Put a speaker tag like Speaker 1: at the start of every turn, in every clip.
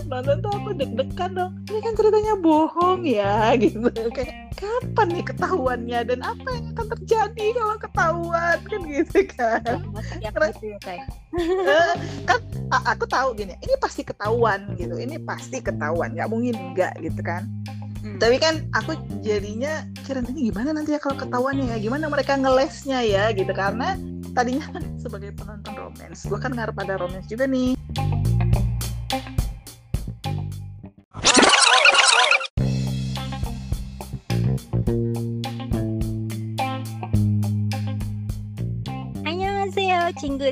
Speaker 1: setiap nonton tuh aku deg-degan dong. Ini kan ceritanya bohong ya gitu. Kayak kapan nih ketahuannya? Dan apa yang akan terjadi kalau ketahuan? Kan gitu kan.
Speaker 2: Ya, gitu ya kayak
Speaker 1: Eh, kan aku tahu gini ini pasti ketahuan gitu. Ini pasti ketahuan nggak mungkin enggak gitu kan.
Speaker 2: Hmm.
Speaker 1: tapi kan aku jadinya kira ini gimana nanti ya kalau ketahuannya ya? Gimana mereka ngelesnya ya gitu. Karena tadinya kan sebagai penonton romance gue kan ngarep ada romance juga nih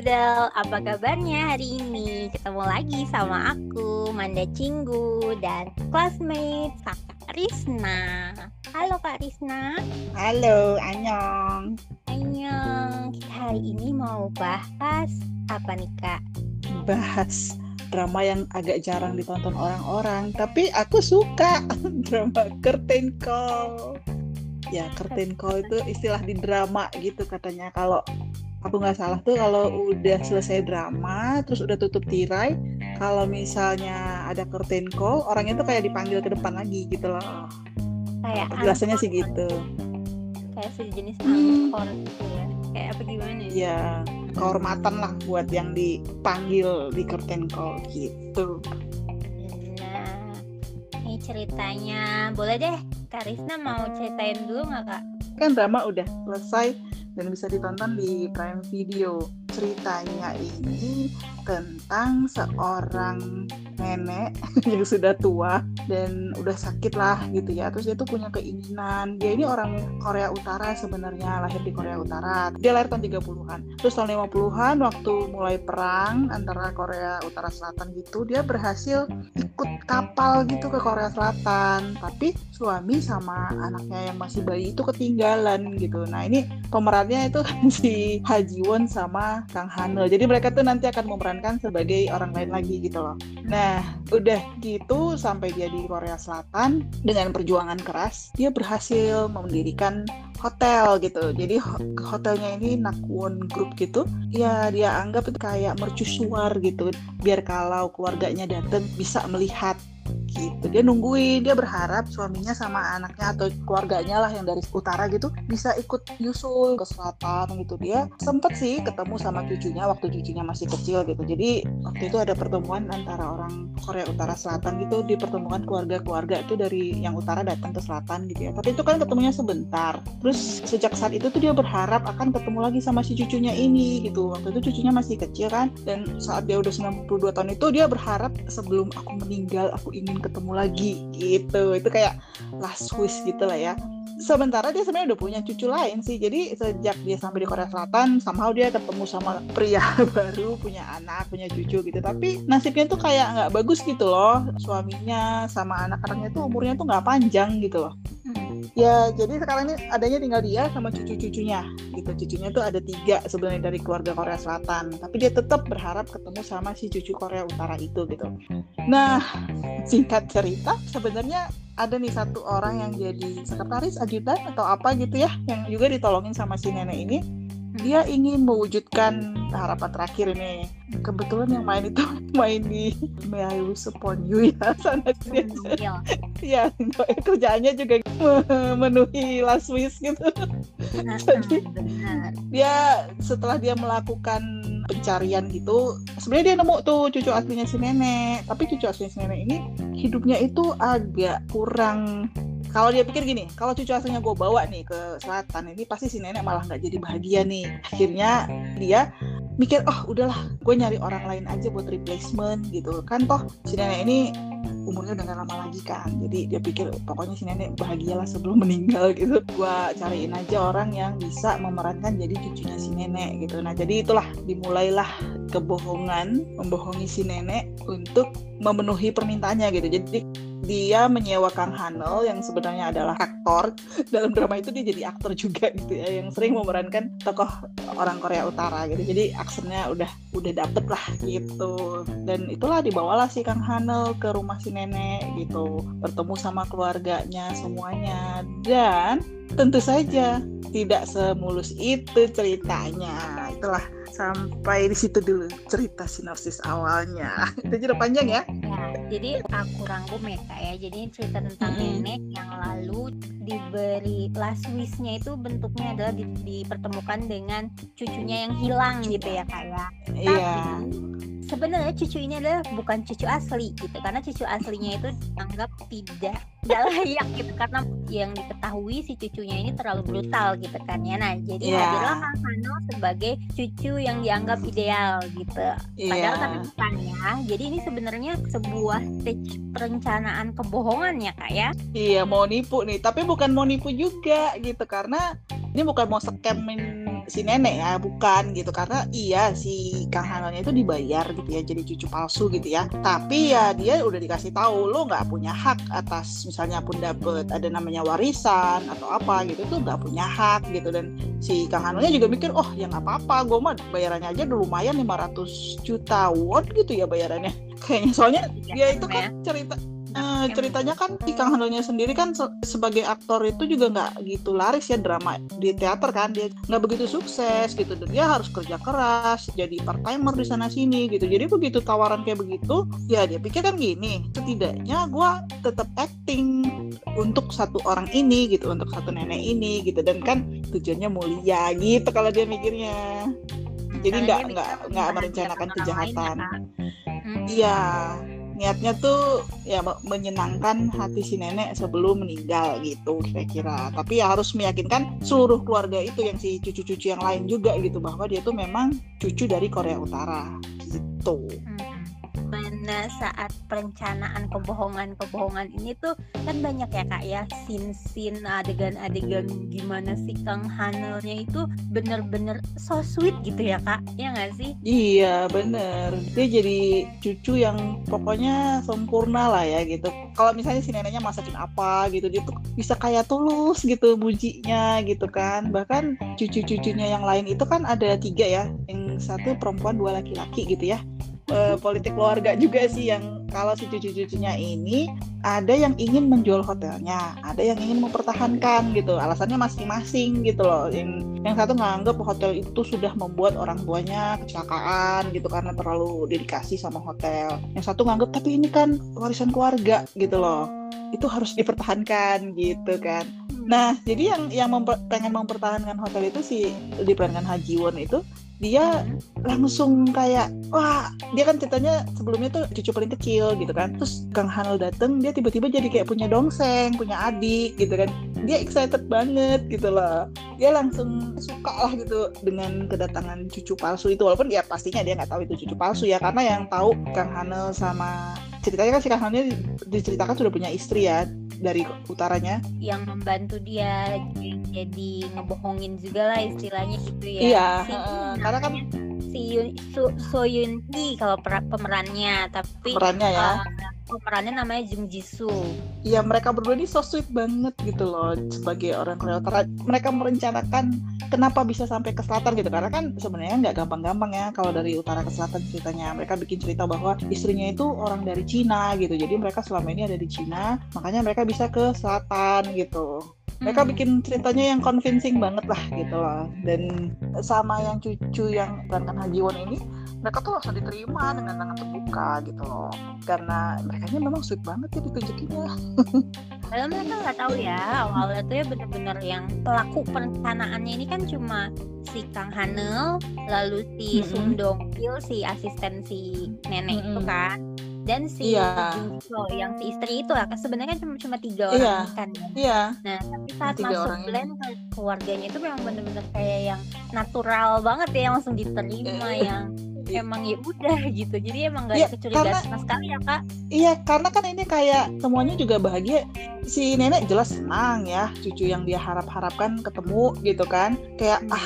Speaker 2: Cinggudel Apa kabarnya hari ini? Ketemu lagi sama aku Manda Cinggu Dan classmate Kakak Risna. Halo Kak Risna.
Speaker 1: Halo Anyong.
Speaker 2: Annyeong Kita hari ini mau bahas Apa nih Kak?
Speaker 1: bahas drama yang agak jarang ditonton orang-orang tapi aku suka drama curtain call. Ya curtain call itu istilah di drama gitu katanya. Kalau aku nggak salah tuh kalau udah selesai drama terus udah tutup tirai kalau misalnya ada curtain call orangnya tuh kayak dipanggil ke depan lagi gitu loh.
Speaker 2: Kayak
Speaker 1: penjelasannya sih gitu.
Speaker 2: Kayak sejenis angkor gitu ya. Kayak apa gimana ya?
Speaker 1: ya kehormatan lah buat yang dipanggil di curtain call gitu.
Speaker 2: Nah, ini ceritanya. Boleh deh Kak Risna mau ceritain dulu nggak Kak?
Speaker 1: kan drama udah selesai dan bisa ditonton di Prime Video. Ceritanya ini tentang seorang nenek yang sudah tua dan udah sakit lah gitu ya. Terus dia tuh punya keinginan. Dia ini orang Korea Utara sebenarnya, lahir di Korea Utara. Dia lahir tahun 30-an. Terus tahun 50-an waktu mulai perang antara Korea Utara Selatan gitu, dia berhasil ikut kapal gitu ke Korea Selatan. Tapi suami sama anaknya yang masih bayi itu ketinggalan gitu. Nah ini pemerannya itu si Ha Ji Won sama Kang Hanel. Jadi mereka tuh nanti akan memerankan sebagai orang lain lagi gitu loh. Nah udah gitu sampai dia di Korea Selatan dengan perjuangan keras dia berhasil mendirikan hotel gitu. Jadi ho- hotelnya ini Nakwon Group gitu. Ya dia anggap itu kayak mercusuar gitu. Biar kalau keluarganya datang bisa melihat gitu. Dia nungguin dia berharap suaminya sama anaknya atau keluarganya lah yang dari utara gitu bisa ikut nyusul ke selatan gitu. Dia sempet sih ketemu sama cucunya waktu cucunya masih kecil gitu. Jadi waktu itu ada pertemuan antara orang Korea Utara Selatan gitu dipertemukan keluarga-keluarga itu dari yang utara datang ke selatan gitu ya. Tapi itu kan ketemunya sebentar. Terus sejak saat itu tuh dia berharap akan ketemu lagi sama si cucunya ini gitu. Waktu itu cucunya masih kecil kan. Dan saat dia udah 92 tahun itu dia berharap sebelum aku meninggal aku ingin ketemu lagi gitu. Itu kayak last wish gitu lah ya. Sementara dia sebenarnya udah punya cucu lain sih. Jadi sejak dia sampai di Korea Selatan somehow dia ketemu sama pria baru punya anak punya cucu gitu. Tapi nasibnya tuh kayak nggak bagus gitu loh. Suaminya sama anak-anaknya tuh umurnya tuh nggak panjang gitu loh ya jadi sekarang ini adanya tinggal dia sama cucu-cucunya. Gitu cucunya tuh ada tiga sebenarnya dari keluarga Korea Selatan. Tapi dia tetap berharap ketemu sama si cucu Korea Utara itu gitu. Nah singkat cerita sebenarnya ada nih satu orang yang jadi sekretaris ajudan atau apa gitu ya yang juga ditolongin sama si nenek ini dia ingin mewujudkan harapan terakhir ini. Kebetulan yang main itu main di May I Wish Upon You ya sana dia
Speaker 2: Iya.
Speaker 1: ya kerjaannya juga memenuhi last wish gitu. Jadi-
Speaker 2: benar.
Speaker 1: dia setelah dia melakukan pencarian gitu sebenarnya dia nemu tuh cucu aslinya si nenek. Tapi cucu aslinya si nenek ini hidupnya itu agak kurang kalau dia pikir gini kalau cucu aslinya gue bawa nih ke selatan ini pasti si nenek malah nggak jadi bahagia nih. Akhirnya dia mikir oh udahlah gue nyari orang lain aja buat replacement gitu. Kan toh si nenek ini umurnya udah gak lama lagi kan. Jadi dia pikir pokoknya si nenek bahagialah sebelum meninggal gitu. Gua cariin aja orang yang bisa memerankan jadi cucunya si nenek gitu. Nah jadi itulah dimulailah kebohongan membohongi si nenek untuk memenuhi permintaannya gitu. Jadi dia menyewa Kang Hanel yang sebenarnya adalah aktor. Dalam drama itu dia jadi aktor juga gitu ya yang sering memerankan tokoh orang Korea Utara gitu. Jadi aksennya udah udah dapet lah gitu. Dan itulah dibawalah si Kang Hanel ke rumah si nenek gitu. Bertemu sama keluarganya semuanya. Dan tentu saja tidak semulus itu ceritanya. Itulah sampai di situ dulu cerita sinopsis awalnya itu jadi panjang ya
Speaker 2: Ya, jadi aku rangkum ya kak ya. Jadi cerita tentang
Speaker 1: Mm-mm.
Speaker 2: nenek yang lalu diberi last wish-nya itu bentuknya adalah di- dipertemukan dengan cucunya yang hilang gitu ya kak ya.
Speaker 1: Iya.
Speaker 2: Sebenarnya cucu ini adalah bukan cucu asli gitu karena cucu aslinya itu dianggap tidak tidak layak gitu karena yang diketahui si cucunya ini terlalu brutal gitu kan ya. Nah, jadi
Speaker 1: Iya.
Speaker 2: hadirlah Kang Hano sebagai cucu yang dianggap ideal gitu. Padahal
Speaker 1: Iya.
Speaker 2: tapi bukan ya. Jadi ini sebenarnya sebuah stage perencanaan kebohongan ya kak ya.
Speaker 1: Iya mau nipu nih, tapi bukan mau nipu juga gitu karena ini bukan mau scamin si nenek ya, bukan gitu karena iya si Kang Hanonya itu dibayar gitu ya jadi cucu palsu gitu ya. Tapi ya dia udah dikasih tahu lo nggak punya hak atas misalnya pun dapet ada namanya warisan atau apa gitu tuh nggak punya hak gitu. Dan si Kang Hanonya juga mikir oh ya nggak apa-apa gue mah bayarannya aja udah lumayan 500 juta won gitu ya bayarannya. Kayaknya soalnya dia itu kan cerita Eh, ceritanya kan si Kang Hanonya sendiri kan se- sebagai aktor itu juga nggak gitu laris ya drama di teater kan. Dia nggak begitu sukses gitu dan dia harus kerja keras jadi part timer di sana sini gitu. Jadi begitu tawaran kayak begitu ya dia pikir kan gini setidaknya gue tetap acting untuk satu orang ini gitu untuk satu nenek ini gitu. Dan kan tujuannya mulia gitu kalau dia mikirnya. Jadi nggak nggak nggak merencanakan
Speaker 2: ya,
Speaker 1: kejahatan.
Speaker 2: Hmm.
Speaker 1: Niatnya tuh ya me- menyenangkan hati si nenek sebelum meninggal gitu kira-kira. Tapi ya harus meyakinkan seluruh keluarga itu yang si cucu-cucu yang lain juga gitu bahwa dia tuh memang cucu dari Korea Utara gitu.
Speaker 2: Hmm. Mana saat perencanaan kebohongan-kebohongan ini tuh kan banyak ya kak ya sin-sin adegan-adegan gimana sih Kang Hanelnya itu bener-bener so sweet gitu ya kak? Ya nggak sih?
Speaker 1: Iya bener. Dia jadi cucu yang pokoknya sempurna lah ya gitu. Kalau misalnya si neneknya masakin apa gitu Dia tuh bisa kayak tulus gitu mujinya gitu kan. Bahkan cucu-cucunya yang lain itu kan ada tiga ya. Yang satu perempuan dua laki-laki gitu ya Eh, politik keluarga juga sih yang kalau si cucu-cucunya ini ada yang ingin menjual hotelnya, ada yang ingin mempertahankan gitu. Alasannya masing-masing gitu loh. Yang yang satu nganggap hotel itu sudah membuat orang tuanya kecelakaan gitu karena terlalu dedikasi sama hotel. Yang satu nganggap tapi ini kan warisan keluarga gitu loh. Itu harus dipertahankan gitu kan. Nah, jadi yang yang memper- pengen mempertahankan hotel itu si diperankan Ha Ji Won itu dia langsung kayak wah dia kan ceritanya sebelumnya tuh cucu paling kecil gitu kan. Terus Kang Hanel dateng dia tiba-tiba jadi kayak punya dongseng punya adik gitu kan. Dia excited banget gitu loh. Dia langsung suka lah gitu dengan kedatangan cucu palsu itu. Walaupun ya pastinya dia nggak tahu itu cucu palsu ya. Karena yang tahu Kang Hanel sama ceritanya kan si Hanel diceritakan sudah punya istri ya dari utaranya.
Speaker 2: Yang membantu dia jadi ngebohongin juga lah istilahnya gitu ya.
Speaker 1: Iya,
Speaker 2: si,
Speaker 1: heeh, karena kan-
Speaker 2: si Yun, Su, So Yun Hee kalau per- pemerannya tapi
Speaker 1: perannya ya
Speaker 2: eh, pemerannya namanya Jung Jisoo
Speaker 1: Iya mereka berdua ini so sweet banget gitu loh sebagai orang Korea Utara. Mereka merencanakan kenapa bisa sampai ke selatan gitu karena kan sebenarnya nggak gampang-gampang ya kalau dari utara ke selatan ceritanya. Mereka bikin cerita bahwa istrinya itu orang dari Cina gitu. Jadi mereka selama ini ada di Cina, makanya mereka bisa ke selatan gitu. Mereka
Speaker 2: Hmm.
Speaker 1: bikin ceritanya yang convincing banget lah gitu loh. Dan sama yang cucu yang perankan Haji Won ini, mereka tuh langsung diterima dengan tangan terbuka gitu loh. Karena mereka memang sweet banget ya ditunjukinnya.
Speaker 2: Padahal mereka nggak tahu ya awalnya tuh ya bener-bener yang pelaku perencanaannya ini kan cuma si Kang Hanel, lalu si
Speaker 1: Mm-mm.
Speaker 2: Sung Dong Pil, si asisten si nenek itu
Speaker 1: Mm-mm.
Speaker 2: kan, dan si
Speaker 1: Iya.
Speaker 2: Jung Jisoo yang si istri itu lah. Kan Sebenarnya kan cuma cuma tiga
Speaker 1: Iya.
Speaker 2: orang kan. ya.
Speaker 1: Iya,
Speaker 2: Nah tapi saat
Speaker 1: Tiga
Speaker 2: masuk
Speaker 1: orang
Speaker 2: blend ke keluarganya itu memang bener-bener kayak yang natural banget ya, yang langsung diterima,
Speaker 1: Eh,
Speaker 2: yang emang ya udah gitu. Jadi emang nggak
Speaker 1: Iya,
Speaker 2: ada kecurigaan
Speaker 1: karena-
Speaker 2: sama sekali ya kak.
Speaker 1: iya karena kan ini kayak semuanya juga bahagia. Si nenek jelas senang ya, cucu yang dia harap-harapkan ketemu gitu kan. Kayak ah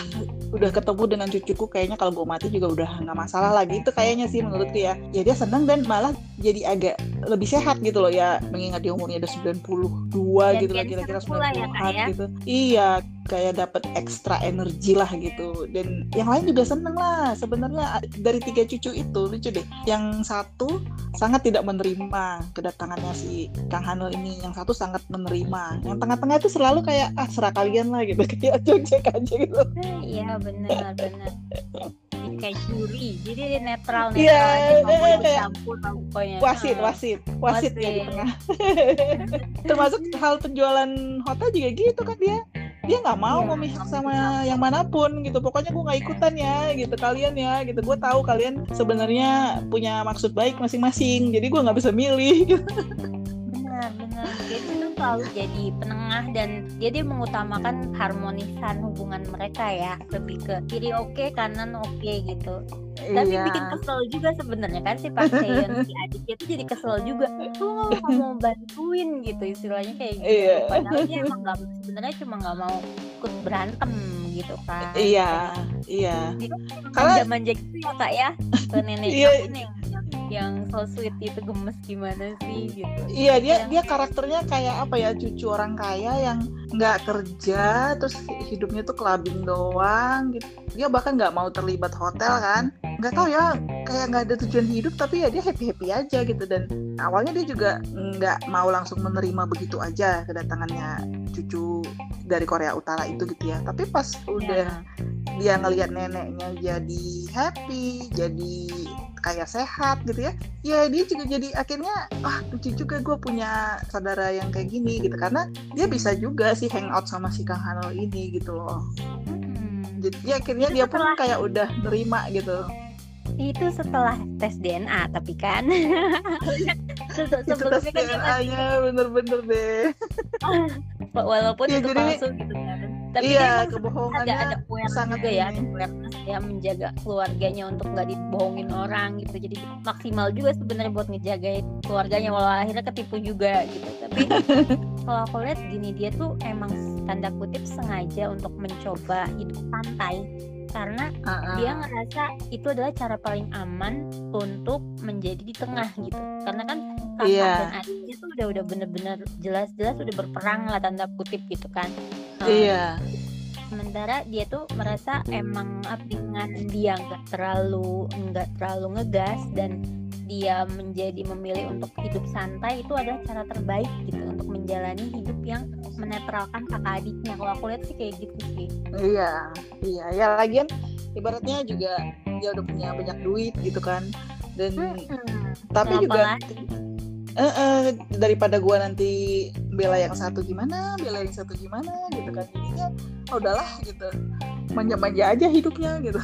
Speaker 1: udah ketemu dengan cucuku kayaknya kalau gue mati juga udah nggak masalah lagi itu kayaknya sih menurutku ya ya dia senang dan malah jadi agak lebih sehat gitu loh ya mengingat dia umurnya udah 92
Speaker 2: Dan
Speaker 1: gitu lah
Speaker 2: cancer
Speaker 1: kira-kira
Speaker 2: pula ya, Kak,
Speaker 1: 90-an
Speaker 2: ya?
Speaker 1: gitu iya kayak dapat ekstra energi lah gitu dan yang lain juga seneng lah sebenarnya dari tiga cucu itu lucu deh. Yang satu sangat tidak menerima kedatangannya si Kang Hanul ini. Yang satu sangat menerima. Yang tengah-tengah itu selalu kayak ah serah kalian lah gitu. Kayak cocok aja gitu.
Speaker 2: Iya benar benar. kayak juri. Jadi netral netral
Speaker 1: Iya,
Speaker 2: aja mau
Speaker 1: kayak
Speaker 2: ikut campur pokoknya.
Speaker 1: wasit
Speaker 2: Heeh.
Speaker 1: wasit wasit ya di
Speaker 2: Wasit.
Speaker 1: tengah. Termasuk hal penjualan hotel juga gitu kan dia dia nggak mau
Speaker 2: Iya,
Speaker 1: memihak sama yang mana pun gitu. Pokoknya gue nggak ikutan ya gitu kalian ya gitu. Gue tahu kalian sebenarnya punya maksud baik masing-masing. Jadi gue nggak bisa milih gitu.
Speaker 2: benar benar dia itu selalu jadi penengah dan dia dia mengutamakan harmonisan hubungan mereka ya lebih ke kiri oke kanan oke gitu. Tapi
Speaker 1: Iya.
Speaker 2: bikin kesel juga sebenarnya kan si Pak Sejong si adiknya tuh jadi kesel juga. Tuh nggak mau bantuin gitu istilahnya kayak gitu.
Speaker 1: Iya.
Speaker 2: padahal dia emang nggak sebenarnya cuma nggak mau ikut berantem gitu kan.
Speaker 1: Iya iya.
Speaker 2: Karena
Speaker 1: Karena-
Speaker 2: manja gitu ya kak ya ke nenek
Speaker 1: Iya.
Speaker 2: nih yang, so sweet itu gemes gimana sih gitu
Speaker 1: Iya dia
Speaker 2: Yang-
Speaker 1: dia karakternya kayak apa ya cucu orang kaya yang nggak kerja terus hidupnya tuh clubbing doang gitu. Dia bahkan nggak mau terlibat hotel kan. Nggak tahu ya kayak nggak ada tujuan hidup tapi ya dia happy happy aja gitu dan awalnya dia juga nggak mau langsung menerima begitu aja kedatangannya cucu dari Korea Utara itu gitu ya. Tapi pas udah
Speaker 2: Ya.
Speaker 1: dia ngelihat neneknya jadi happy, jadi kayak sehat gitu ya. Ya dia juga jadi akhirnya ah lucu juga gue punya saudara yang kayak gini gitu karena dia bisa juga sih hangout sama si Kang Hanel ini gitu loh.
Speaker 2: Hmm.
Speaker 1: Jadi ya, akhirnya
Speaker 2: Itu
Speaker 1: dia pun
Speaker 2: setelah-
Speaker 1: kayak udah nerima gitu.
Speaker 2: itu setelah tes DNA tapi kan Se-
Speaker 1: Itu tes
Speaker 2: kan dia masih
Speaker 1: DNA bener-bener deh.
Speaker 2: walaupun
Speaker 1: Iya,
Speaker 2: itu
Speaker 1: jadi-
Speaker 2: palsu gitu kan tapi
Speaker 1: iya
Speaker 2: emang ada
Speaker 1: kebohongannya
Speaker 2: ada awareness
Speaker 1: sangat
Speaker 2: juga ya ada awareness ya menjaga keluarganya untuk nggak dibohongin orang gitu. Jadi maksimal juga sebenarnya buat ngejagain keluarganya walau akhirnya ketipu juga gitu. Tapi kalau aku lihat gini dia tuh emang tanda kutip sengaja untuk mencoba hidup santai karena
Speaker 1: Ah, ah.
Speaker 2: dia ngerasa itu adalah cara paling aman untuk menjadi di tengah gitu. Karena kan kakak
Speaker 1: Iya.
Speaker 2: dan adiknya tuh udah udah bener-bener jelas-jelas udah berperang lah tanda kutip gitu kan
Speaker 1: Iya.
Speaker 2: sementara dia tuh merasa emang dengan dia nggak terlalu nggak terlalu ngegas dan dia menjadi memilih untuk hidup santai itu adalah cara terbaik gitu untuk menjalani hidup yang menetralkan kakak adiknya kalau aku lihat sih kayak gitu sih
Speaker 1: Iya, iya. Ya lagian ibaratnya juga dia udah punya banyak duit gitu kan. Dan
Speaker 2: Hmm,
Speaker 1: tapi juga
Speaker 2: lagi?
Speaker 1: Eh, eh, daripada gua nanti bela yang satu gimana, bela yang satu gimana gitu kan. Jadinya oh, udahlah gitu. Manja-manja aja hidupnya gitu.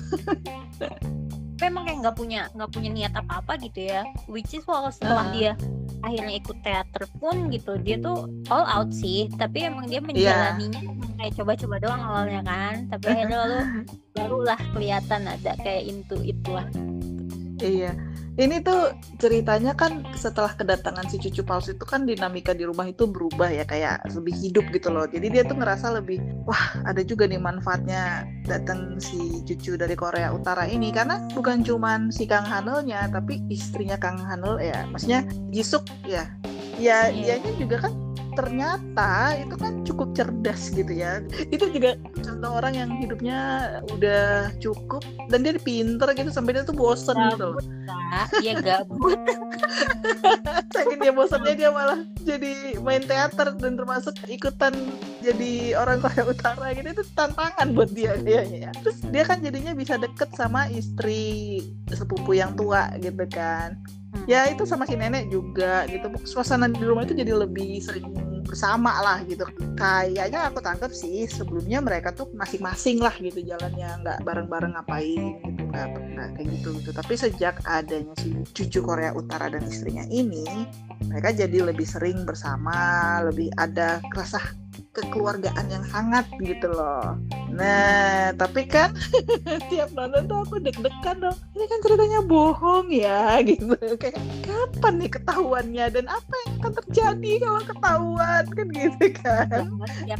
Speaker 2: tapi emang kayak nggak punya nggak punya niat apa apa gitu ya which is walau setelah
Speaker 1: Ah.
Speaker 2: dia akhirnya ikut teater pun gitu dia tuh all out sih tapi emang dia
Speaker 1: Iya.
Speaker 2: menjalaninya kayak coba-coba doang awalnya kan tapi akhirnya lalu barulah kelihatan ada kayak into it lah
Speaker 1: Iya. Ini tuh ceritanya kan setelah kedatangan si cucu palsu itu kan dinamika di rumah itu berubah ya kayak lebih hidup gitu loh. Jadi dia tuh ngerasa lebih wah ada juga nih manfaatnya datang si cucu dari Korea Utara ini karena bukan cuman si Kang Hanelnya tapi istrinya Kang Hanel ya maksudnya Jisuk ya. Ya
Speaker 2: Iya.
Speaker 1: dianya juga kan ternyata itu kan cukup cerdas gitu ya. Itu juga contoh orang yang hidupnya udah cukup dan dia pinter gitu sampai dia tuh bosen gitu loh.
Speaker 2: Kak, dia gabut
Speaker 1: Saking dia bosannya dia malah jadi main teater dan termasuk ikutan jadi orang Korea Utara gitu itu tantangan buat dia kayaknya ya. Terus dia kan jadinya bisa deket sama istri sepupu yang tua gitu kan. Ya itu sama si nenek juga gitu. Suasana di rumah itu jadi lebih sering bersama lah gitu. Kayaknya aku tangkap sih sebelumnya mereka tuh masing-masing lah gitu jalannya nggak bareng-bareng ngapain gitu nggak kayak gitu gitu. Tapi sejak adanya si cucu Korea Utara dan istrinya ini mereka jadi lebih sering bersama, lebih ada rasa kekeluargaan yang hangat gitu loh. Nah, tapi kan tiap nonton tuh aku deg-degan dong. Ini kan ceritanya bohong ya gitu. Kayak kapan nih ketahuannya dan apa yang akan terjadi kalau ketahuan kan gitu kan.
Speaker 2: Ya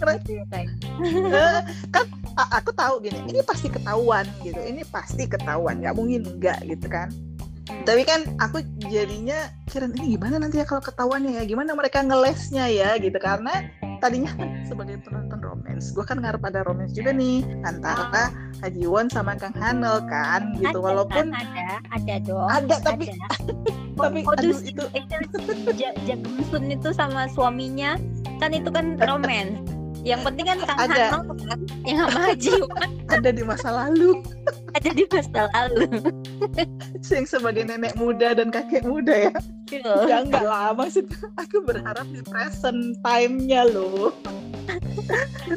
Speaker 1: kan aku tahu gini, ini pasti ketahuan gitu. Ini pasti ketahuan, nggak mungkin enggak gitu kan.
Speaker 2: Hmm.
Speaker 1: Tapi kan aku jadinya kira ini gimana nanti ya kalau ketahuannya ya, gimana mereka ngelesnya ya? Gitu karena tadinya kan sebagai penonton romance, gue kan ngarep ada romance juga nih antara Haji Won sama Kang Hanel kan gitu.
Speaker 2: Ada
Speaker 1: walaupun
Speaker 2: kan, ada ada dong
Speaker 1: ada tapi
Speaker 2: ada.
Speaker 1: tapi
Speaker 2: Modus
Speaker 1: aduh, itu
Speaker 2: itu Ja- Jagemsun itu sama suaminya kan itu kan romance yang penting kan Kang
Speaker 1: Ada.
Speaker 2: Hano kan? Yang maju kan
Speaker 1: ada di masa lalu.
Speaker 2: Ada di masa lalu.
Speaker 1: Yang sebagai nenek muda dan kakek muda ya.
Speaker 2: Gitu.
Speaker 1: ya enggak lah maksud aku berharap di present time-nya loh.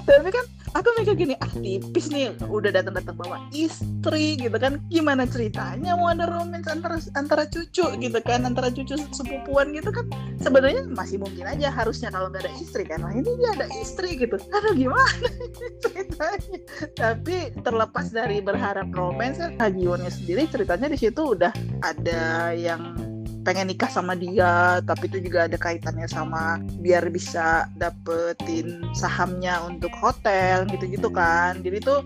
Speaker 1: Tapi kan aku mikir gini ah tipis nih udah datang datang bawa istri gitu kan. Gimana ceritanya mau ada romance antara antara cucu gitu kan antara cucu sepupuan gitu kan? Sebenarnya masih mungkin aja harusnya kalau nggak ada istri kan nah ini dia ada istri gitu. Aduh gimana ceritanya? Tapi terlepas dari berharap romance kan sendiri ceritanya di situ udah ada yang pengen nikah sama dia tapi itu juga ada kaitannya sama biar bisa dapetin sahamnya untuk hotel gitu-gitu kan. Jadi tuh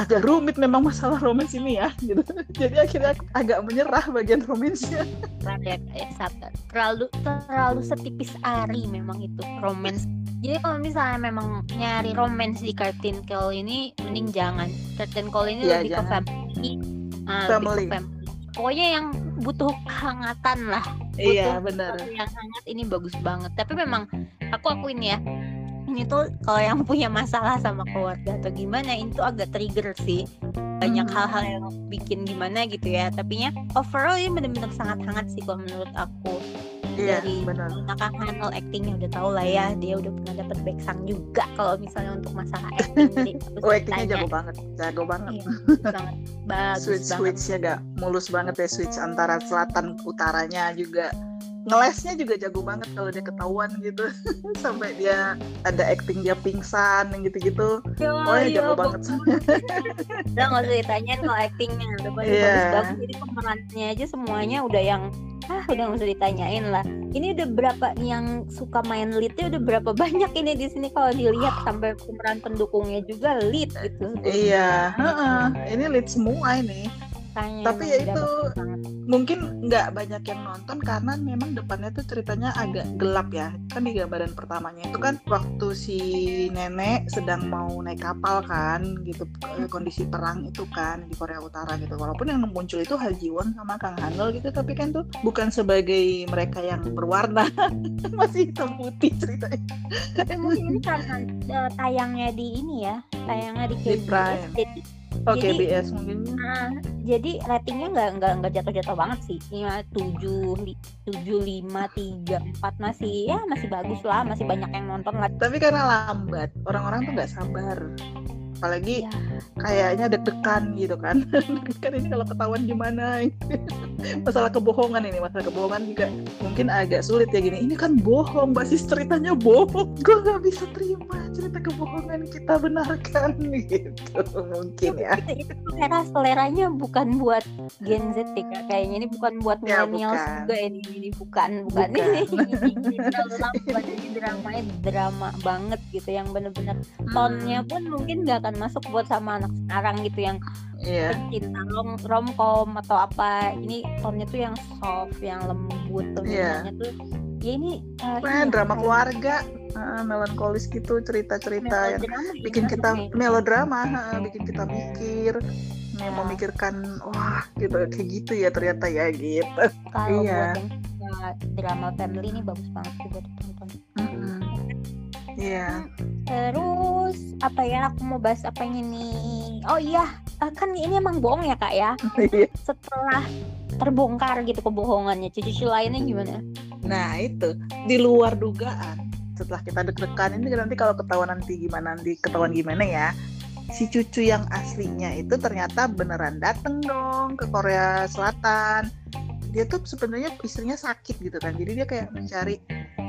Speaker 1: agak rumit memang masalah romance ini ya gitu. Jadi akhirnya agak menyerah bagian romansnya.
Speaker 2: Kayak sabar. Terlalu terlalu setipis ari memang itu romance. Jadi kalau misalnya memang nyari romance di Curtain Call ini mending jangan. Curtain Call ini
Speaker 1: Iya,
Speaker 2: lebih ke family. Ah,
Speaker 1: Family.
Speaker 2: lebih ke family. Pokoknya yang butuh kehangatan lah.
Speaker 1: Iya
Speaker 2: Butuh
Speaker 1: benar.
Speaker 2: sesuatu yang hangat ini bagus banget. Tapi memang aku akuin ya ini tuh kalau yang punya masalah sama keluarga atau gimana itu agak trigger sih. Banyak
Speaker 1: Hmm.
Speaker 2: hal-hal yang bikin gimana gitu ya. Tapi ya overall ini bener-bener sangat hangat sih kalau menurut aku
Speaker 1: iya
Speaker 2: dari Naka handle actingnya udah tau lah ya dia udah pernah dapet backsang juga kalau misalnya untuk masalah acting jadi
Speaker 1: oh actingnya jago banget jago banget.
Speaker 2: Iya, banget. Bagus
Speaker 1: switch
Speaker 2: banget.
Speaker 1: switchnya gak mulus banget ya switch antara selatan ke utaranya juga. Ngelesnya juga jago banget kalau dia ketahuan gitu. Sampai dia ada acting dia pingsan yang gitu-gitu. Oh ya
Speaker 2: iya,
Speaker 1: jago banget.
Speaker 2: udah nggak usah ditanyain kalau actingnya udah bagus
Speaker 1: Iya.
Speaker 2: bagus banget. Jadi pemerannya aja semuanya udah yang ah udah nggak usah ditanyain lah. Ini udah berapa yang suka main leadnya udah berapa banyak ini di sini? Kalau dilihat sampai pemeran pendukungnya juga lead gitu.
Speaker 1: Iya. Heeh. ini lead semua ini
Speaker 2: Makanya
Speaker 1: Tapi ya itu mungkin nggak banyak yang nonton karena memang depannya tuh ceritanya agak gelap ya. Kan di gambaran pertamanya itu kan waktu si nenek sedang mau naik kapal kan gitu eh, kondisi perang itu kan di Korea Utara gitu. Walaupun yang muncul itu Ha Ji Won sama Kang Hanel gitu tapi kan tuh bukan sebagai mereka yang berwarna. Masih hitam putih ceritanya.
Speaker 2: Mungkin ini karena eh, tayangnya di ini ya tayangnya di
Speaker 1: Di Prime.
Speaker 2: Jadi
Speaker 1: oke
Speaker 2: Jadi-
Speaker 1: BS mungkin
Speaker 2: Nah, jadi ratingnya nggak nggak nggak jatuh-jatuh banget sih. Lima tujuh tujuh lima tiga empat masih ya masih bagus lah, masih banyak yang nonton lah.
Speaker 1: tapi karena lambat orang-orang tuh nggak sabar apalagi
Speaker 2: Ya,
Speaker 1: kayaknya deg-degan gitu kan. Kan ini kalau ketahuan gimana masalah kebohongan ini masalah kebohongan juga mungkin agak sulit ya gini. Ini kan bohong basis ceritanya bohong. Gue nggak bisa terima cerita kebohongan kita benarkan gitu. Mungkin ya.
Speaker 2: Itu, itu selera seleranya bukan buat Gen Z ya kayaknya. Ini bukan buat
Speaker 1: Ya,
Speaker 2: millennials
Speaker 1: bukan.
Speaker 2: juga ini ini bukan bukan,
Speaker 1: Bukan.
Speaker 2: ini, ini terlalu ini drama banget gitu yang bener-bener tonnya pun mungkin nggak akan masuk buat sama anak sekarang gitu yang
Speaker 1: iya
Speaker 2: cinta rom romcom atau apa ini tonnya tuh yang soft yang lembut tuh
Speaker 1: Iya.
Speaker 2: tuh ya ini uh,
Speaker 1: Nah,
Speaker 2: ini
Speaker 1: drama keluarga ah, melankolis gitu cerita-cerita yang
Speaker 2: ya,
Speaker 1: bikin kita
Speaker 2: masuknya.
Speaker 1: melodrama ah, bikin kita mikir yang
Speaker 2: Ya.
Speaker 1: memikirkan wah gitu kayak gitu ya ternyata ya gitu
Speaker 2: kalau
Speaker 1: Iya.
Speaker 2: buat yang drama family ini bagus banget sih buat ditonton.
Speaker 1: Iya.
Speaker 2: Terus apa ya aku mau bahas apa ini oh iya eh, kan ini emang bohong ya kak ya
Speaker 1: Iya.
Speaker 2: setelah terbongkar gitu kebohongannya cucu lainnya gimana
Speaker 1: Nah itu di luar dugaan. Setelah kita deg-degan ini nanti kalau ketahuan nanti gimana nanti ketahuan gimana ya. Si cucu yang aslinya itu ternyata beneran dateng dong ke Korea Selatan. Dia tuh sebenarnya istrinya sakit gitu kan. Jadi dia kayak mencari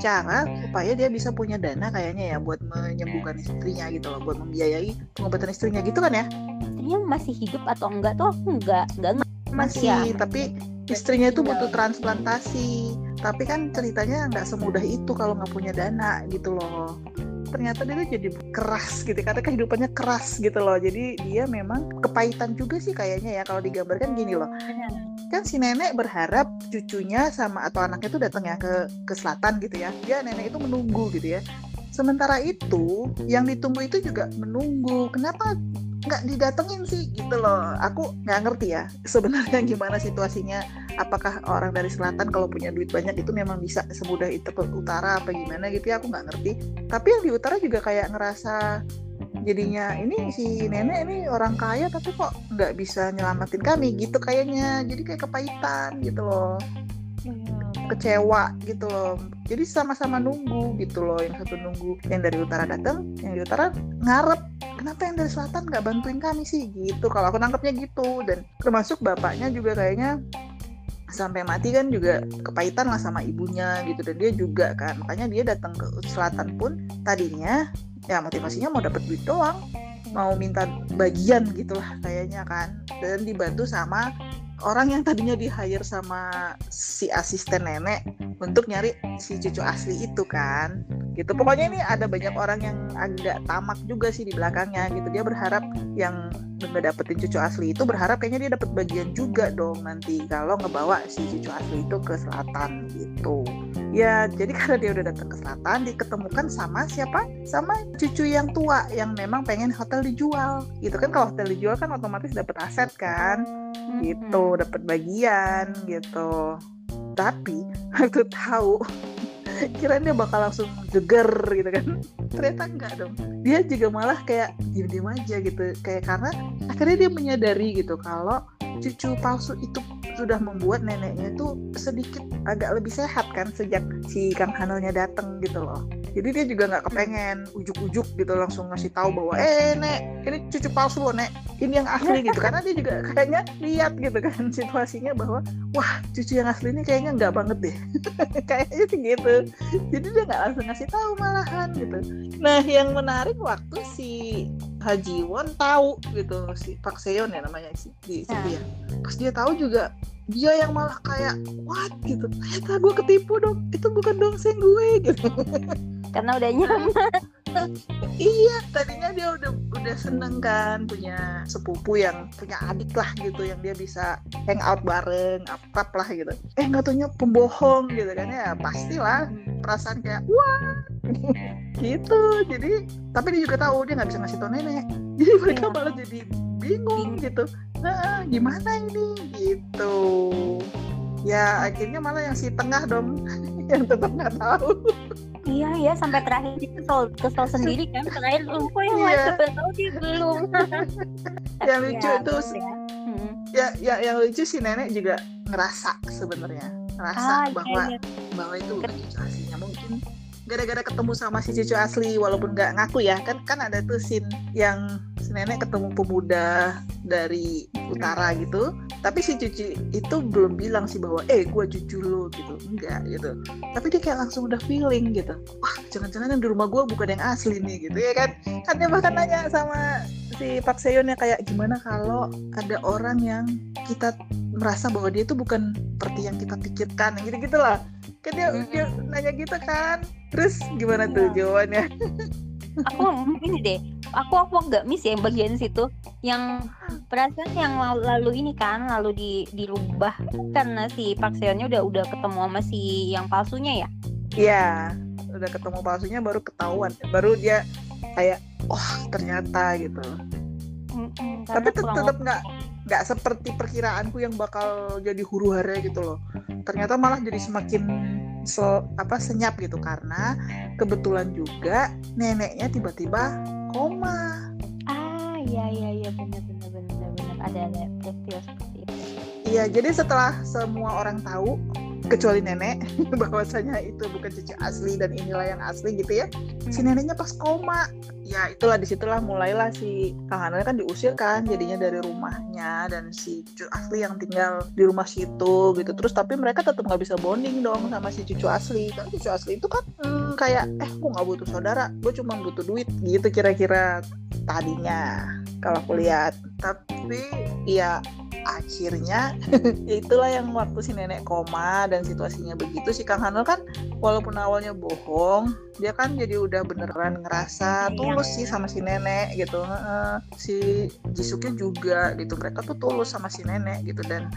Speaker 1: cara supaya dia bisa punya dana kayaknya ya buat menyembuhkan istrinya gitu loh, buat membiayai pengobatan istrinya gitu kan ya.
Speaker 2: istrinya masih hidup atau enggak tuh aku enggak enggak.
Speaker 1: Masih,
Speaker 2: ya.
Speaker 1: tapi istrinya itu butuh transplantasi tapi kan ceritanya nggak semudah itu kalau nggak punya dana gitu loh ternyata dia tuh jadi keras gitu karena kehidupannya keras gitu loh jadi dia memang kepahitan juga sih kayaknya ya kalau digambarkan gini loh kan si nenek berharap cucunya sama atau anaknya tuh datang ya ke ke selatan gitu ya. Dia nenek itu menunggu gitu ya. Sementara itu yang ditunggu itu juga menunggu. Kenapa nggak didatengin sih? Gitu loh. Aku nggak ngerti ya sebenarnya gimana situasinya. Apakah orang dari selatan kalau punya duit banyak itu memang bisa semudah itu ke utara apa gimana gitu ya? Aku nggak ngerti. Tapi yang di utara juga kayak ngerasa jadinya ini si nenek ini orang kaya tapi kok nggak bisa nyelamatin kami gitu kayaknya. Jadi kayak kepahitan gitu loh. Kecewa gitu loh. Jadi sama-sama nunggu gitu loh. Yang satu nunggu yang dari utara datang yang di utara ngarep kenapa yang dari selatan nggak bantuin kami sih? Gitu. Kalau aku nangkepnya gitu. Dan termasuk bapaknya juga kayaknya sampai mati kan juga kepahitan lah sama ibunya gitu. Dan dia juga kan makanya dia datang ke selatan pun tadinya ya motivasinya mau dapat duit doang mau minta bagian gitulah kayaknya kan. Dan dibantu sama orang yang tadinya di hire sama si asisten nenek untuk nyari si cucu asli itu kan. Gitu. Pokoknya ini ada banyak orang yang agak tamak juga sih di belakangnya gitu. Dia berharap yang nggak dapetin cucu asli itu berharap kayaknya dia dapat bagian juga dong nanti kalau ngebawa si cucu asli itu ke selatan gitu. Ya jadi karena dia udah datang ke selatan diketemukan sama siapa? Sama cucu yang tua yang memang pengen hotel dijual. Gitu kan kalau hotel dijual kan otomatis dapat aset kan gitu dapat bagian gitu. Tapi waktu tahu. Kira dia bakal langsung geger gitu kan. Ternyata enggak dong. Dia juga malah kayak diem-diem aja gitu. Kayak karena akhirnya dia menyadari gitu kalau cucu palsu itu sudah membuat neneknya itu sedikit agak lebih sehat kan sejak si Kang Hanelnya datang gitu loh jadi dia juga nggak kepengen ujuk-ujuk gitu langsung ngasih tahu bahwa eh nek ini cucu palsu loh nek. Ini yang asli gitu. Karena dia juga kayaknya lihat gitu kan situasinya bahwa wah cucu yang asli ini kayaknya nggak banget deh. Kayaknya sih gitu. Jadi dia nggak langsung ngasih tahu malahan gitu. Nah yang menarik waktu si Haji Won tahu gitu si Pak Seon ya namanya si di situ ya. Pas dia tahu juga dia yang malah kayak what? gitu. Ternyata gue ketipu dong. Itu bukan dongseng gue. Gitu
Speaker 2: karena udah nyaman.
Speaker 1: Iya tadinya dia udah udah seneng kan punya sepupu yang punya adik lah gitu yang dia bisa hang out bareng akrab lah gitu. Eh nggak taunya pembohong gitu kan ya pastilah perasaan kayak wah gitu. Jadi tapi dia juga tahu dia nggak bisa ngasih tau nenek. Jadi mereka
Speaker 2: Iya.
Speaker 1: malah jadi bingung gitu. Nah gimana ini? Gitu. Ya akhirnya malah yang si tengah dong yang tetap nggak tahu
Speaker 2: iya ya sampai terakhir kesel kesel sendiri kan terakhir lu kok yang lain
Speaker 1: Iya.
Speaker 2: udah tahu dia belum
Speaker 1: Yang lucu
Speaker 2: Ya,
Speaker 1: tuh
Speaker 2: ya. Hmm.
Speaker 1: ya, ya yang lucu si nenek juga ngerasa sebenarnya ngerasa
Speaker 2: Ah, iya,
Speaker 1: bahwa
Speaker 2: iya.
Speaker 1: bahwa itu bukan mungkin gara-gara ketemu sama si cucu asli walaupun nggak ngaku ya. Kan kan ada tuh scene yang si nenek ketemu pemuda dari utara gitu. Tapi si cucu itu belum bilang sih bahwa eh gue cucu lo gitu. Enggak gitu. Tapi dia kayak langsung udah feeling gitu. Wah jangan-jangan yang di rumah gue bukan yang asli nih gitu ya kan. Kan dia bahkan nanya sama si Pak Seon ya kayak gimana kalau ada orang yang kita merasa bahwa dia itu bukan seperti yang kita pikirkan gitu gitulah kan dia, dia nanya gitu kan terus gimana tuh
Speaker 2: Iya.
Speaker 1: jawabannya?
Speaker 2: Aku ini deh. Aku aku agak miss ya yang bagian situ. Yang perasaan yang lalu, lalu ini kan lalu di dirubah karena si Park Seonnya udah udah ketemu sama si yang palsunya ya?
Speaker 1: Iya udah ketemu palsunya baru ketahuan. Baru dia kayak oh ternyata gitu.
Speaker 2: Mm-mm,
Speaker 1: tapi tetap nggak nggak seperti perkiraanku yang bakal jadi huru hara gitu loh. Ternyata malah jadi semakin se- apa senyap gitu. Karena kebetulan juga neneknya tiba-tiba koma.
Speaker 2: Ah iya iya iya. Benar benar benar benar. Ada ada. Peristiwa seperti itu.
Speaker 1: Iya, jadi setelah semua orang tahu, kecuali nenek, bahwasanya itu bukan cucu asli dan inilah yang asli gitu ya. Si neneknya pas koma, ya itulah di situlah mulailah si Kang Hanel kan diusir kan, jadinya dari rumahnya dan si cucu asli yang tinggal di rumah situ gitu. Terus tapi mereka tetap nggak bisa bonding dong sama si cucu asli. Kan cucu asli itu kan hmm, kayak, eh gue nggak butuh saudara, gue cuma butuh duit gitu kira-kira tadinya kalau aku lihat. Tapi ya akhirnya ya itulah yang waktu si nenek koma dan situasinya begitu. Si Kang Hanel kan walaupun awalnya bohong dia kan jadi udah beneran ngerasa tulus sih sama si nenek gitu. Si Jisuknya juga gitu. Mereka tuh tulus sama si nenek gitu. Dan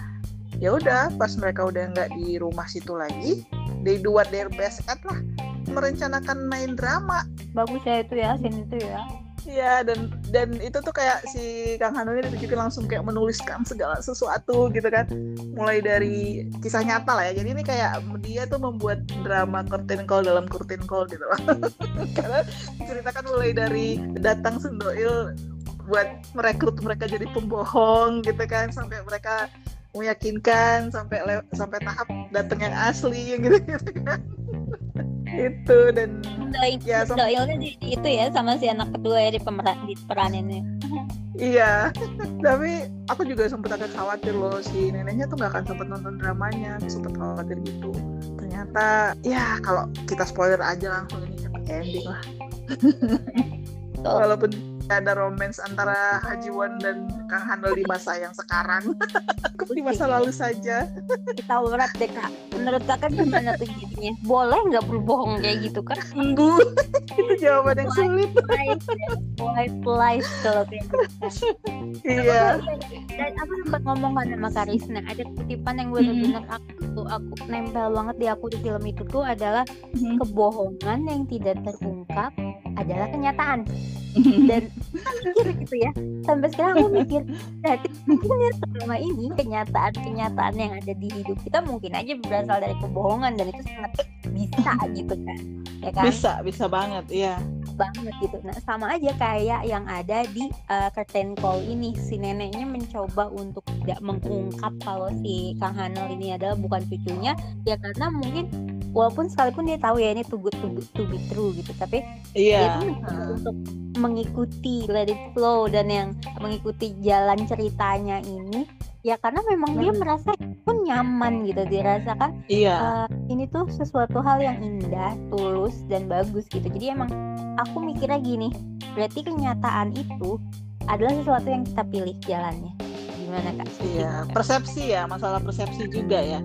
Speaker 1: ya udah pas mereka udah nggak di rumah situ lagi they do what their best at lah merencanakan main drama.
Speaker 2: Bagus ya itu ya scene itu ya
Speaker 1: Iya dan dan itu tuh kayak si Kang Hano ini ditunjukin langsung kayak menuliskan segala sesuatu gitu kan. Mulai dari kisah nyata lah ya. Jadi ini kayak dia tuh membuat drama curtain call dalam curtain call gitu loh. Karena diceritakan mulai dari datang Sundoil buat merekrut mereka jadi pembohong gitu kan. Sampai mereka meyakinkan sampai sampai tahap datang yang asli gitu gitu kan itu dan
Speaker 2: doi ya, doilnya di, itu ya sama si anak kedua ya di pemeran di peraninnya.
Speaker 1: Iya tapi aku juga sempat agak khawatir loh si neneknya tuh gak akan sempet nonton dramanya sempat khawatir gitu. Ternyata ya kalau kita spoiler aja langsung ini cepet ending lah. Walaupun ada romance antara Haji Wan dan Kang Handel di masa yang sekarang. Di masa lalu saja.
Speaker 2: Kita urat deh kak. Menurut kakak gimana tuh jadinya? Boleh nggak berbohong kayak gitu kan
Speaker 1: Enggak itu jawaban yang sulit.
Speaker 2: White lies kalau kayak gitu.
Speaker 1: Iya.
Speaker 2: Dan aku sempat ngomong kan sama Karisna ada kutipan yang benar-benar aku aku nempel banget di aku di film itu tuh adalah kebohongan yang tidak terungkap adalah kenyataan. Dan mikir gitu ya. Sampai sekarang aku mikir berarti mungkin ya selama ini kenyataan-kenyataan yang ada di hidup kita mungkin aja berasal dari kebohongan dan itu sangat bisa gitu kan. Ya kan?
Speaker 1: Bisa bisa banget ya
Speaker 2: banget gitu. Nah sama aja kayak yang ada di uh, curtain call ini. Si neneknya mencoba untuk tidak mengungkap kalau si Kang Hanel ini adalah bukan cucunya ya karena mungkin walaupun sekalipun dia tahu ya ini too good to, to be true gitu tapi
Speaker 1: yeah.
Speaker 2: dia tuh uh. untuk mengikuti let it flow dan yang mengikuti jalan ceritanya ini ya karena memang hmm. dia merasa pun nyaman gitu dirasakan
Speaker 1: iya uh,
Speaker 2: ini tuh sesuatu hal yang indah tulus dan bagus gitu jadi emang aku mikirnya gini berarti kenyataan itu adalah sesuatu yang kita pilih jalannya gimana kak
Speaker 1: iya persepsi ya masalah persepsi juga ya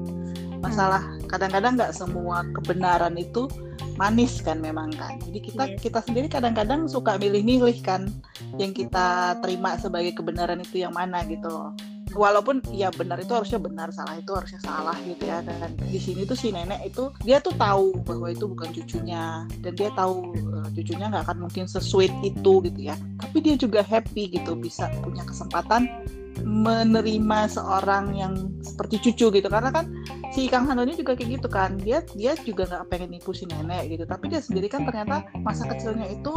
Speaker 1: masalah kadang-kadang nggak semua kebenaran itu manis kan memang kan? Jadi kita yes. kita sendiri kadang-kadang suka milih-milih kan yang kita terima sebagai kebenaran itu yang mana gitu. Loh walaupun ya benar itu harusnya benar salah itu harusnya salah gitu ya dan di sini tuh si nenek itu dia tuh tahu bahwa itu bukan cucunya. Dan dia tahu uh, cucunya nggak akan mungkin sesuai itu gitu ya. Tapi dia juga happy gitu bisa punya kesempatan menerima seorang yang seperti cucu gitu. Karena kan si Kang Hando ini juga kayak gitu kan. Dia dia juga nggak pengen nipu si nenek gitu. Tapi dia sendiri kan ternyata masa kecilnya itu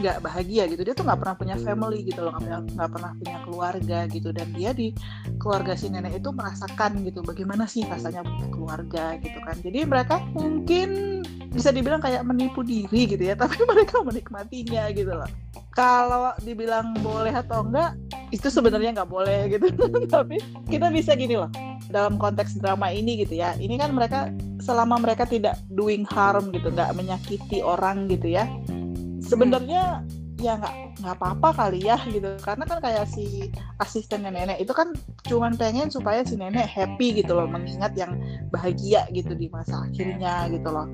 Speaker 1: nggak mm, bahagia gitu. Dia tuh nggak pernah punya family gitu loh. Nggak pernah punya keluarga gitu. Dan dia di keluarga si nenek itu merasakan gitu bagaimana sih rasanya punya keluarga gitu kan. Jadi mereka mungkin bisa dibilang kayak menipu diri gitu ya tapi mereka menikmatinya gitu loh. Kalau dibilang boleh atau enggak itu sebenarnya nggak boleh gitu. Tapi kita bisa gini loh dalam konteks drama ini gitu ya. Ini kan mereka selama mereka tidak doing harm gitu nggak menyakiti orang gitu ya sebenarnya ya nggak nggak apa-apa kali ya gitu. Karena kan kayak si asisten nenek itu kan cuman pengen supaya si nenek happy gitu loh mengingat yang bahagia gitu di masa akhirnya gitu loh.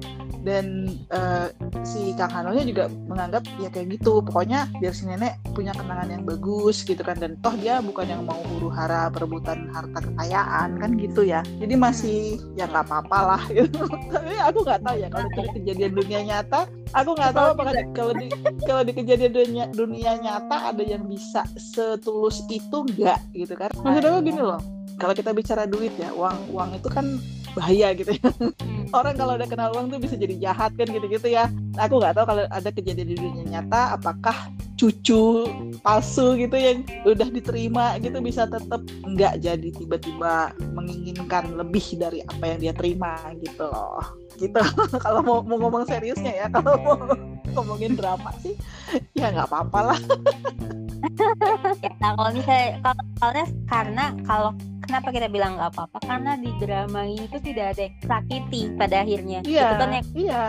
Speaker 1: Dan uh, si Kang Hanonya juga menganggap ya kayak gitu. Pokoknya biar si nenek punya kenangan yang bagus gitu kan. Dan toh dia bukan yang mau huru hara perebutan harta kekayaan kan gitu ya. Jadi masih ya nggak apa-apa lah gitu. Tapi aku nggak tahu ya kalau dari kejadian dunia nyata aku nggak tahu apakah kalau di kalau di kejadian dunia dunia nyata ada yang bisa setulus itu nggak gitu kan? Maksud aku gini loh. Kalau kita bicara duit ya uang uang itu kan bahaya gitu ya. Hmm. orang kalau udah kenal uang tuh bisa jadi jahat kan gitu-gitu ya. Aku nggak tahu kalau ada kejadian di dunia nyata apakah cucu palsu gitu yang udah diterima gitu bisa tetap nggak jadi tiba-tiba menginginkan lebih dari apa yang dia terima gitu loh. Gitu. Kalau mau, mau ngomong seriusnya ya kalau mau ngomongin drama sih ya nggak apa-apa lah.
Speaker 2: Ya, nah kalau misalnya kalau karena kalau kenapa kita bilang nggak apa-apa? Karena di drama ini tuh tidak ada yang sakiti pada akhirnya.
Speaker 1: Iya gitu kan ya iya.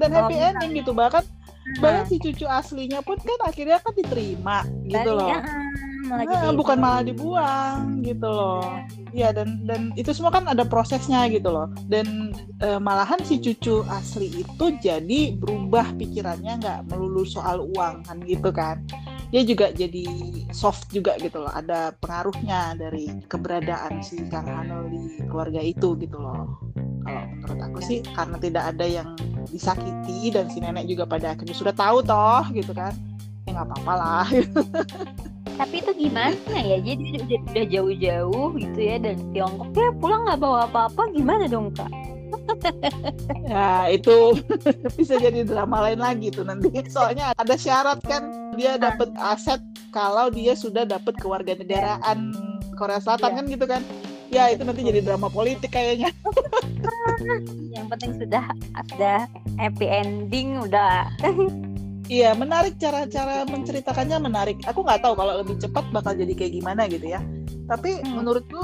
Speaker 1: Dan happy oh, ending gitu. Bahkan hmm. bahkan si cucu aslinya pun kan akhirnya kan diterima gitu loh. ya, malah nah, bukan malah dibuang gitu loh. Ya dan dan itu semua kan ada prosesnya gitu loh. Dan e, malahan si cucu asli itu jadi berubah pikirannya nggak melulu soal uang kan gitu kan. Dia juga jadi soft juga gitu loh. Ada pengaruhnya dari keberadaan si Kang Hanul di keluarga itu gitu loh. Kalau menurut aku sih karena tidak ada yang disakiti dan si nenek juga pada akhirnya sudah tahu toh gitu kan. Ya nggak apa-apa lah
Speaker 2: tapi itu gimana ya? Jadi udah, udah jauh-jauh gitu ya dan Tiongkok ya pulang nggak bawa apa-apa gimana dong kak?
Speaker 1: Ya itu bisa jadi drama lain lagi tuh nanti. Soalnya ada syarat kan dia dapat aset kalau dia sudah dapat kewarganegaraan Korea Selatan ya. kan gitu kan. Ya itu nanti jadi drama politik kayaknya.
Speaker 2: Yang penting sudah sudah happy ending udah
Speaker 1: Iya menarik cara-cara menceritakannya menarik. Aku nggak tahu kalau lebih cepat bakal jadi kayak gimana gitu ya. Tapi hmm. menurutku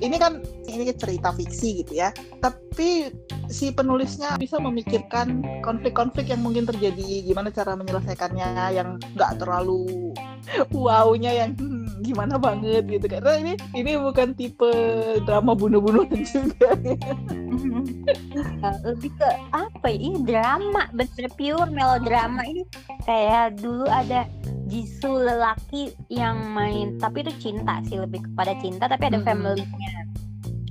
Speaker 1: ini kan ini cerita fiksi gitu ya. Tapi si penulisnya bisa memikirkan konflik-konflik yang mungkin terjadi, gimana cara menyelesaikannya yang nggak terlalu wownya yang gimana banget gitu. Karena ini ini bukan tipe drama bunuh-bunuhan juga.
Speaker 2: Lebih ke apa ya? Ini drama bener pure melodrama. Ini kayak dulu ada Jisoo lelaki yang main tapi itu cinta sih lebih kepada cinta tapi ada hmm. family-nya.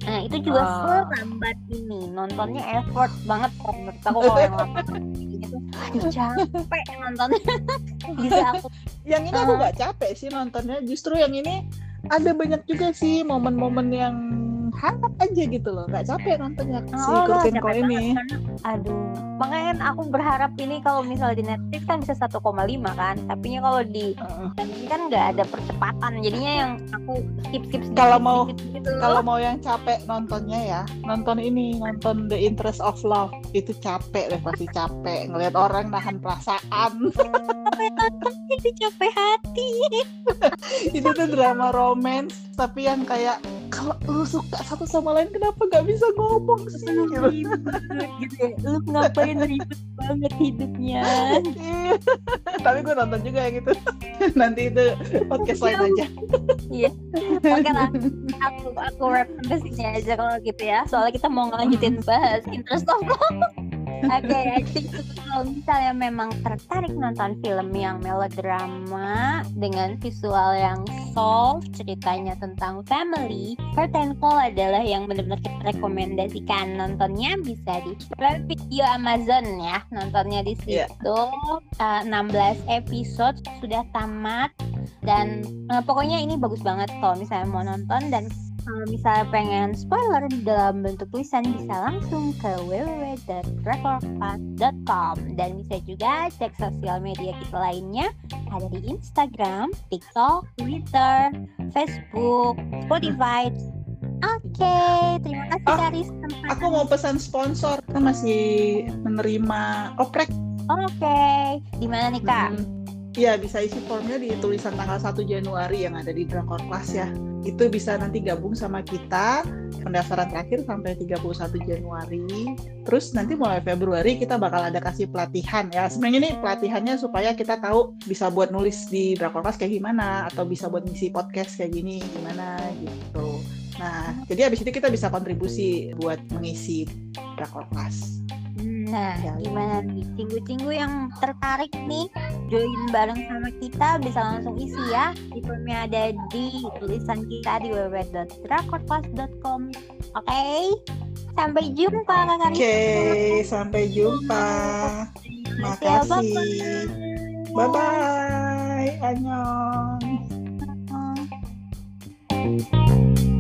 Speaker 2: Nah itu juga uh. selambat ini. Nontonnya effort banget menurut aku kalau yang aduh capek nontonnya. Bisa aku.
Speaker 1: Yang ini aku gak capek sih nontonnya. Justru yang ini ada banyak juga sih momen-momen yang hangat aja gitu loh. Nggak capek nontonnya oh, si Kurtin Ko ini.
Speaker 2: aduh makanya kan aku berharap ini kalau misalnya di Netflix kan bisa 1,5 kan. Tapi kalau di uh. ini kan nggak ada percepatan. Jadinya yang aku skip skip
Speaker 1: kalau mau gitu. kalau mau yang capek nontonnya ya nonton ini nonton The Interest of Love. Itu capek deh pasti capek ngelihat orang nahan perasaan.
Speaker 2: Jadi capek hati.
Speaker 1: Itu tuh drama romance tapi yang kayak kalau lu suka satu sama lain kenapa gak bisa ngomong sih? Gitu,
Speaker 2: gitu ya. lu ngapain ribet banget hidupnya?
Speaker 1: Iya. tapi gue nonton juga ya gitu nanti itu podcast lain aja.
Speaker 2: Iya. Oke lah. Aku aku rap sampai sini aja kalau gitu ya. Soalnya kita mau ngelanjutin bahas interest of okay, I think kalau misalnya memang tertarik nonton film yang melodrama dengan visual yang soft, ceritanya tentang family, Call adalah yang benar-benar kita rekomendasikan nontonnya bisa di video Amazon ya, nontonnya di situ. Yeah. Uh, 16 episode sudah tamat dan uh, pokoknya ini bagus banget kalau misalnya mau nonton dan kalau misalnya pengen spoiler dalam bentuk tulisan bisa langsung ke www.rekorpas.com dan bisa juga cek sosial media kita lainnya ada di Instagram, TikTok, Twitter, Facebook, Spotify. Oke, okay, terima kasih oh, Karis.
Speaker 1: Aku mau pesan sponsor, kita masih menerima oprek.
Speaker 2: Oke, okay. di mana nih kak?
Speaker 1: Hmm. Ya bisa isi formnya di tulisan tanggal 1 Januari yang ada di Drakor Class ya. Itu bisa nanti gabung sama kita pendaftaran terakhir sampai 31 Januari. Terus nanti mulai Februari kita bakal ada kasih pelatihan ya. Sebenarnya ini pelatihannya supaya kita tahu bisa buat nulis di Drakorpas kayak gimana atau bisa buat ngisi podcast kayak gini gimana gitu. Nah jadi abis itu kita bisa kontribusi buat mengisi Drakorpas
Speaker 2: Nah, iya, iya, gimana iya. nih? Cinggu-cinggu yang tertarik nih join bareng sama kita bisa langsung isi ya. Di Informnya ada di tulisan kita di www.drakorpas.com. Oke, okay? sampai jumpa Kak
Speaker 1: Oke, okay, sampai jumpa. Makasih. Bye bye. Annyeong. Thank.